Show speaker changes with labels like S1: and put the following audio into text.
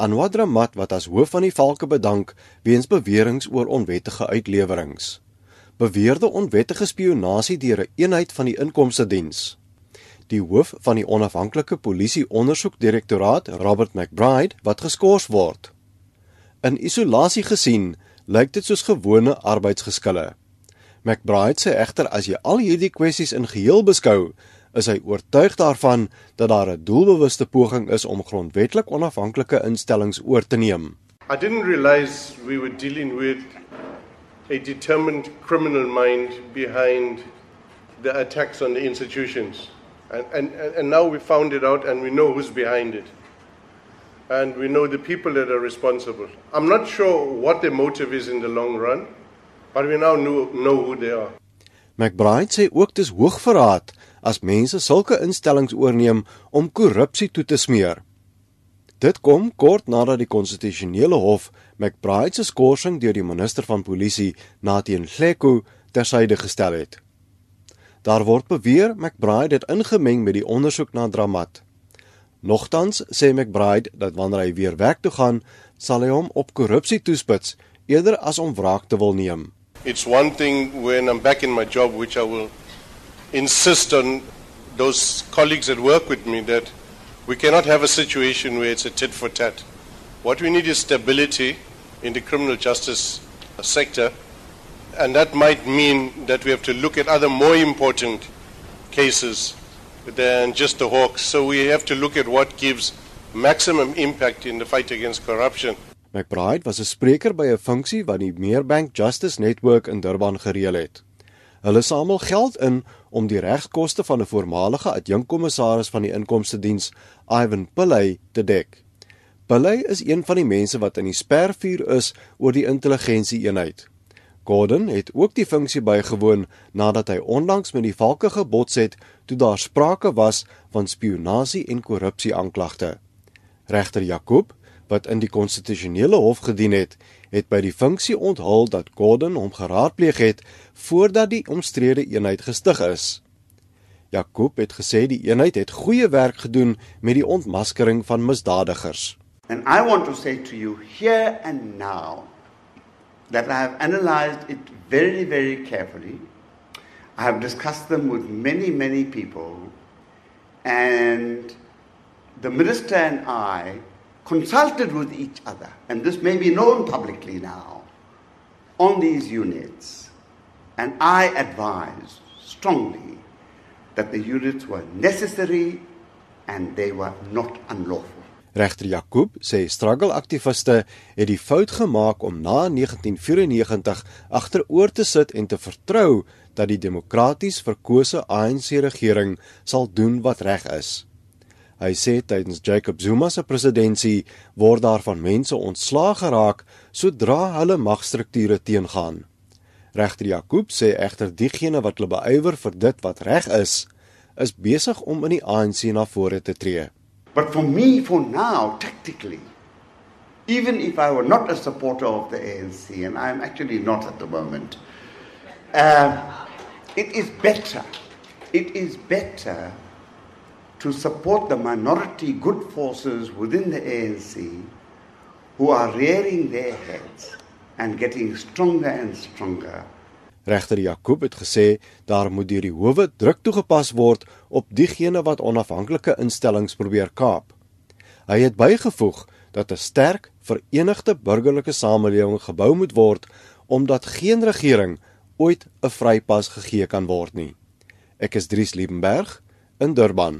S1: Anwar Dramat wat as hoof van die valke bedank weens beweringe oor onwettige uitlewerings. Beweerde onwettige spionasie deur 'n eenheid van die inkomste diens. Die hoof van die onafhanklike polisie ondersoekdirektoraat, Robert McBride, wat geskort word. In isolasie gesien, lyk dit soos gewone arbeidsgeskille. McBride sê egter as jy al hierdie kwessies in geheel beskou, is hy oortuig daarvan dat daar 'n doelbewuste poging is om grondwetlik onafhanklike instellings oor te neem.
S2: I didn't realize we were dealing with a determined criminal mind behind the attacks on the institutions. And, and, and now we found it out and we know who's behind it. And we know the people that are responsible. I'm not sure what the motive is in the long run, but we now know, know who they are.
S1: McBride sê ook dis hoogverraad as mense sulke instellings oorneem om korrupsie toe te smeer. Dit kom kort nadat die konstitusionele hof McBride se skorsing deur die minister van polisie Nathan Hleko tersyde gestel het. Daar word beweer McBride het ingemeng met die ondersoek na Dramat. Nogtans sê McBride dat wanneer hy weer werk toe gaan, sal hy hom op korrupsie toespits eerder as om wraak te wil neem.
S2: It's one thing when I'm back in my job which I will insist on those colleagues that work with me that we cannot have a situation where it's a tit for tat. What we need is stability in the criminal justice sector, and that might mean that we have to look at other more important cases than just the hawks. So we have to look at what gives maximum impact in the fight against corruption.
S1: McBride spreker by 'n funksie wat die Meerbank Justice Network in Durban gereël het. Hulle samel geld in om die regskoste van 'n voormalige adjunkkommissaris van die inkomste diens, Ivan Pillay, te dek. Pillay is een van die mense wat in die spervuur is oor die intelligensie eenheid. Gordon het ook die funksie bygewoon nadat hy onlangs met die valke gebots het toe daar sprake was van spionasie en korrupsie aanklagte. Regter Jakob wat in die konstitusionele hof gedien het, het by die funksie onthul dat Gordon hom geraadpleeg het voordat die omstrede eenheid gestig is. Jakob het gesê die eenheid het goeie werk gedoen met die ontmaskering van misdadigers.
S3: And I want to say to you here and now that I have analyzed it very very carefully. I have discussed them with many many people and the minister and I consulted with each other, and this may be known publicly now, on these units. And I advise strongly that the units were necessary and they were not unlawful.
S1: Regter Jakob sê struggle-aktiviste het die fout gemaak om na 1994 agteroor te sit en te vertrou dat die demokraties verkose ANC-regering sal doen wat reg is. Hy sê tydens Jacob Zuma se presidentskap word daar van mense ontslaag geraak sodra hulle magstrukture teengaan. Regter Jakob sê egter diegene wat hulle beywer vir dit wat reg is, is besig om in die ANC na vore te tree.
S3: But for me for now tactically even if I were not a supporter of the ANC and I'm actually not at the moment uh, it is better it is better to support the minority good forces within the ANC who are rearing their heads and getting stronger and stronger.
S1: Regter Jakob het gesê daar moet deur die howe druk toegepas word op diegene wat onafhanklike instellings probeer kaap. Hy het bygevoeg dat 'n sterk, verenigde burgerlike samelewing gebou moet word omdat geen regering ooit 'n vrypas gegee kan word nie. Ek is Dries Liebenberg in Durban.